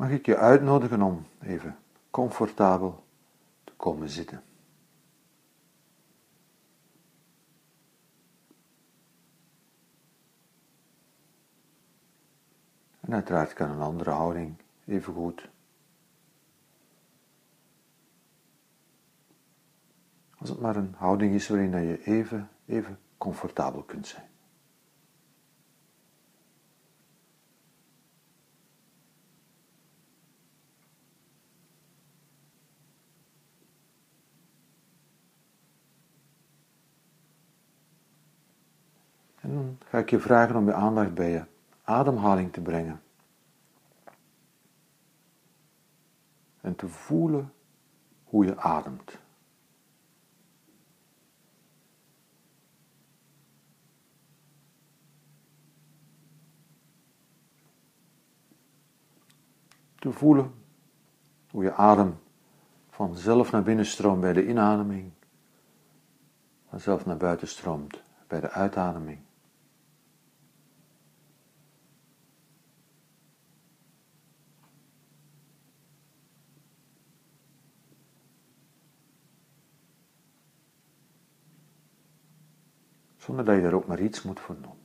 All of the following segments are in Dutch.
mag ik je uitnodigen om even comfortabel te komen zitten. En uiteraard kan een andere houding even goed. Als het maar een houding is waarin je even, even comfortabel kunt zijn. Ga ik je vragen om je aandacht bij je ademhaling te brengen. En te voelen hoe je ademt. Te voelen hoe je adem vanzelf naar binnen stroomt bij de inademing, vanzelf naar buiten stroomt bij de uitademing. Zonder dat je er ook maar iets moet voor doen.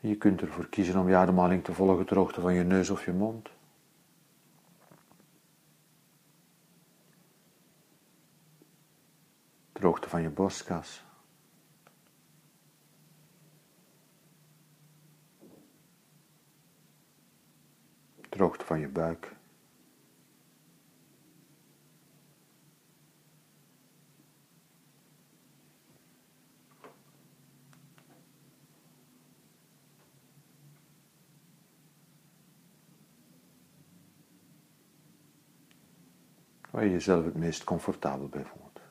Je kunt ervoor kiezen om je ademhaling te volgen ter hoogte van je neus of je mond. Ter hoogte van je borstkas. Droogte van je buik. Waar je jezelf het meest comfortabel bij voelt.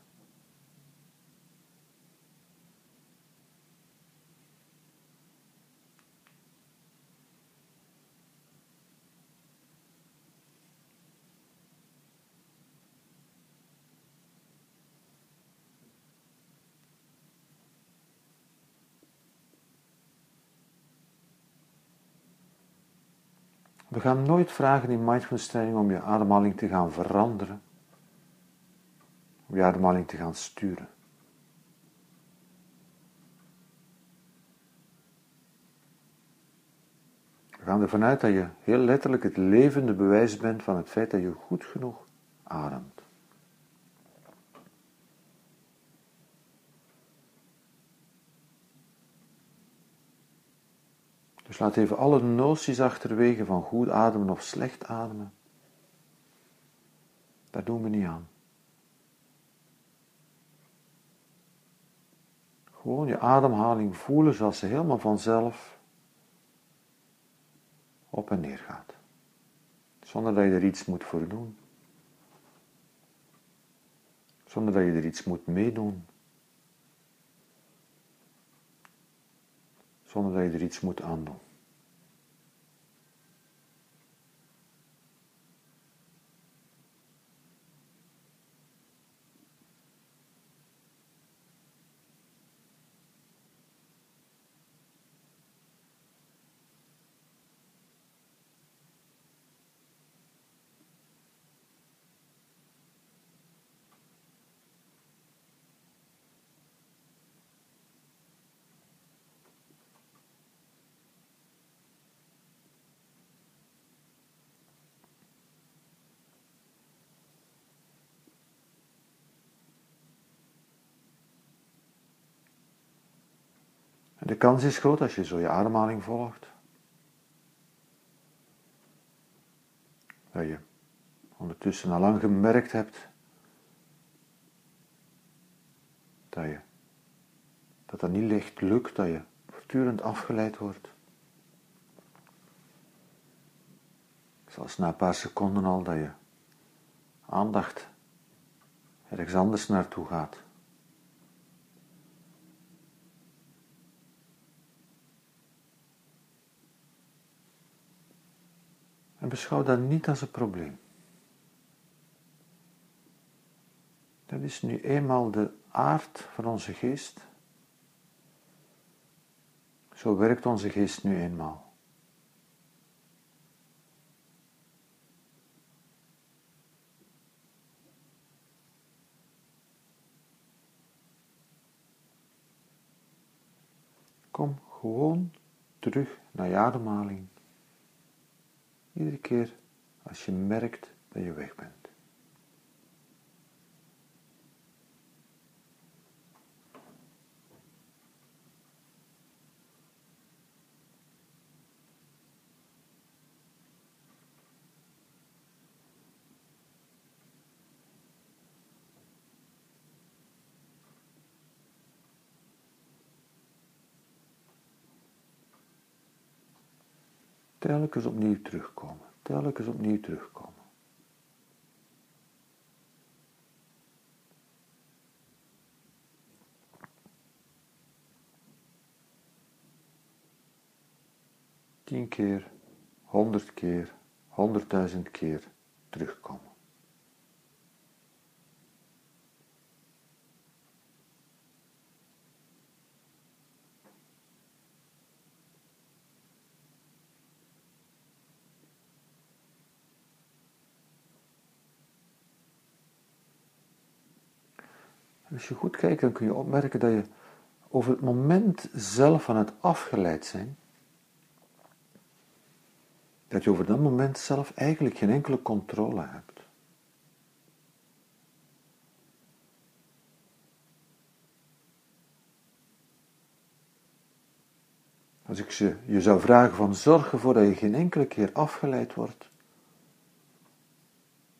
We gaan nooit vragen in mindfulness training om je ademhaling te gaan veranderen, om je ademhaling te gaan sturen. We gaan ervan uit dat je heel letterlijk het levende bewijs bent van het feit dat je goed genoeg ademt. Dus laat even alle noties achterwege van goed ademen of slecht ademen. Daar doen we niet aan. Gewoon je ademhaling voelen zoals ze helemaal vanzelf op en neer gaat. Zonder dat je er iets moet voor doen. Zonder dat je er iets moet meedoen. Zonder dat je er iets moet aandoen. De kans is groot als je zo je ademhaling volgt. Dat je ondertussen al lang gemerkt hebt dat je dat dat niet licht lukt, dat je voortdurend afgeleid wordt. Zelfs na een paar seconden al dat je aandacht ergens anders naartoe gaat. En beschouw dat niet als een probleem. Dat is nu eenmaal de aard van onze geest. Zo werkt onze geest nu eenmaal. Kom gewoon terug naar je ademhaling. Iedere keer als je merkt dat je weg bent. Telkens opnieuw terugkomen. Telkens opnieuw terugkomen. Tien keer, honderd keer, honderdduizend keer terugkomen. Als je goed kijkt, dan kun je opmerken dat je over het moment zelf van het afgeleid zijn, dat je over dat moment zelf eigenlijk geen enkele controle hebt. Als ik je, je zou vragen van zorg ervoor dat je geen enkele keer afgeleid wordt,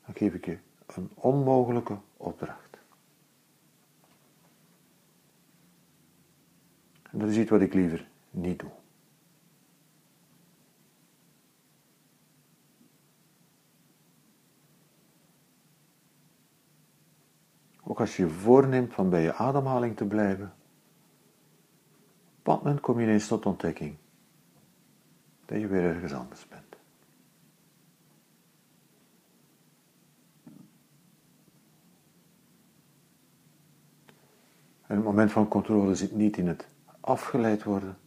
dan geef ik je een onmogelijke opdracht. En dat is iets wat ik liever niet doe. Ook als je je voorneemt van bij je ademhaling te blijven, op dat moment kom je ineens tot ontdekking dat je weer ergens anders bent. En het moment van controle zit niet in het afgeleid worden.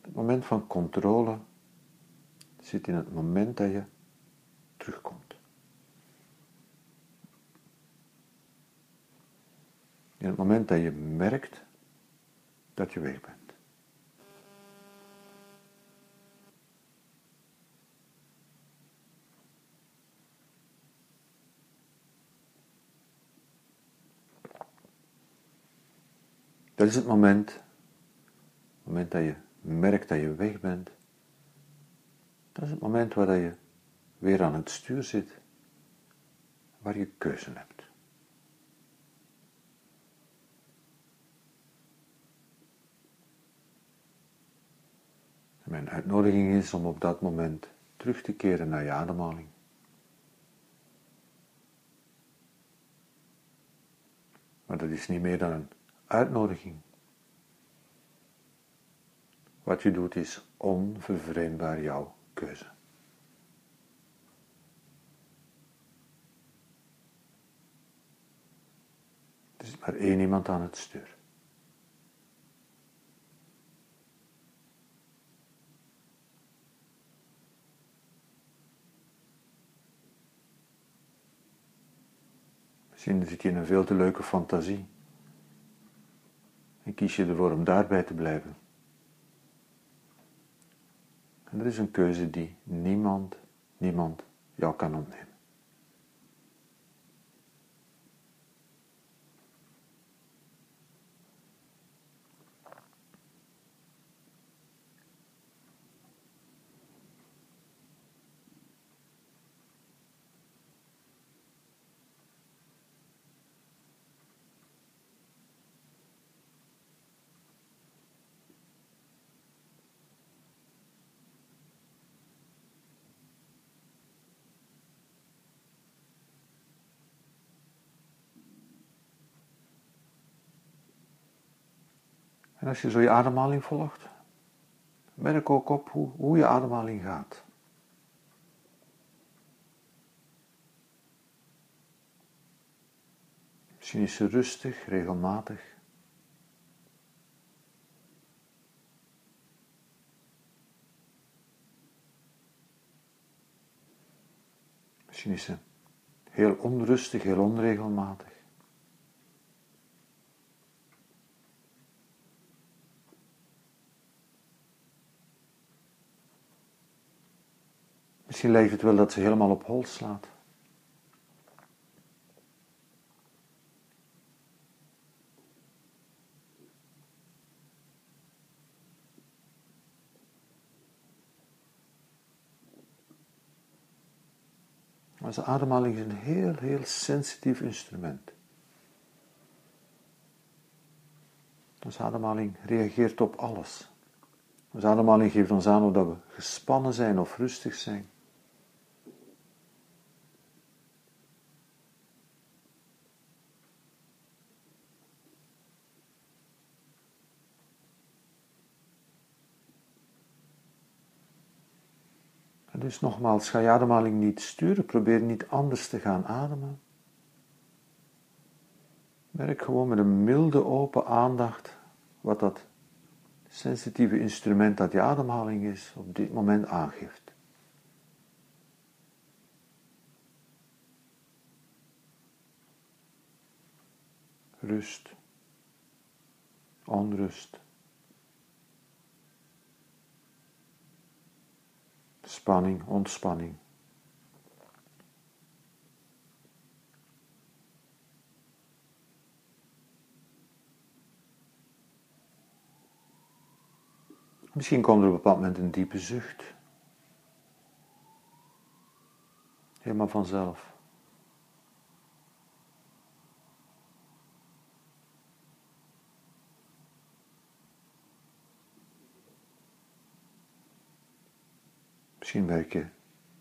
Het moment van controle zit in het moment dat je terugkomt. In het moment dat je merkt dat je weg bent. Dat is het moment, het moment dat je merkt dat je weg bent. Dat is het moment waar je weer aan het stuur zit, waar je keuze hebt. mijn uitnodiging is om op dat moment terug te keren naar je ademhaling. Maar dat is niet meer dan een uitnodiging. Wat je doet is onvervreemdbaar jouw keuze. Er is maar één iemand aan het stuur. Misschien zit je in een veel te leuke fantasie. En kies je ervoor om daarbij te blijven. En er is een keuze die niemand, niemand jou kan ontnemen. En als je zo je ademhaling volgt, merk ook op hoe, hoe je ademhaling gaat. Misschien is ze rustig, regelmatig. Misschien is ze heel onrustig, heel onregelmatig. Misschien lijkt het wel dat ze helemaal op hol slaat. de ademhaling is een heel, heel sensitief instrument. Onze ademhaling reageert op alles. Onze ademhaling geeft ons aan of dat we gespannen zijn of rustig zijn. Dus nogmaals, ga je ademhaling niet sturen, probeer niet anders te gaan ademen. Merk gewoon met een milde open aandacht wat dat sensitieve instrument dat je ademhaling is op dit moment aangeeft. Rust, onrust. Spanning, ontspanning. Misschien komt er op een bepaald moment een diepe zucht. Helemaal vanzelf. Misschien merk je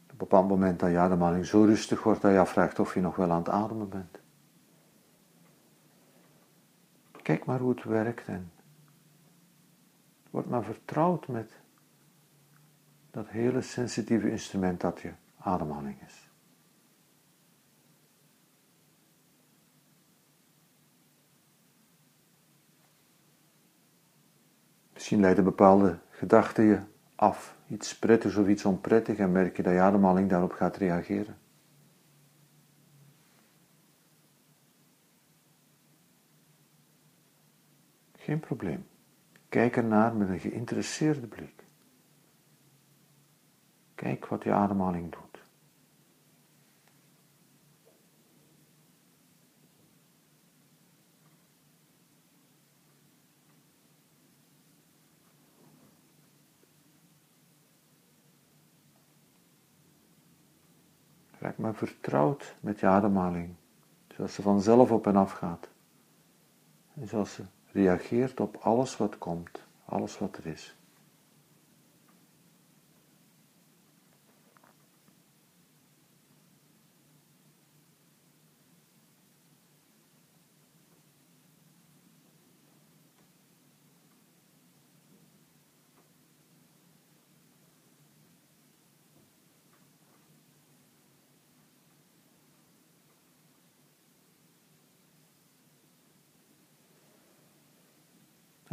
op een bepaald moment dat je ademhaling zo rustig wordt dat je afvraagt of je nog wel aan het ademen bent. Kijk maar hoe het werkt en word maar vertrouwd met dat hele sensitieve instrument dat je ademhaling is. Misschien leiden bepaalde gedachten je af iets prettigs of iets onprettig en merk je dat je ademhaling daarop gaat reageren. Geen probleem. Kijk ernaar met een geïnteresseerde blik. Kijk wat je ademhaling doet. Maar vertrouwd met je ademhaling, zoals ze vanzelf op en af gaat. En zoals ze reageert op alles wat komt, alles wat er is.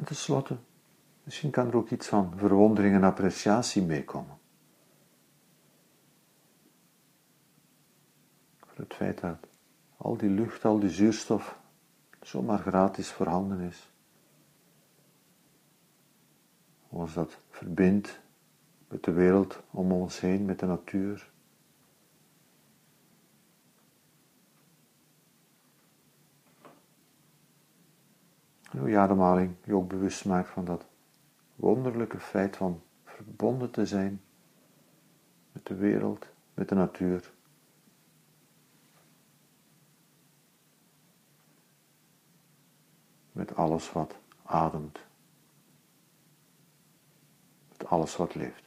En tenslotte, misschien kan er ook iets van verwondering en appreciatie meekomen. Voor het feit dat al die lucht, al die zuurstof zomaar gratis voorhanden is. Ons dat verbindt met de wereld om ons heen, met de natuur. En hoe je ademhaling je ook bewust maakt van dat wonderlijke feit van verbonden te zijn met de wereld, met de natuur. Met alles wat ademt. Met alles wat leeft.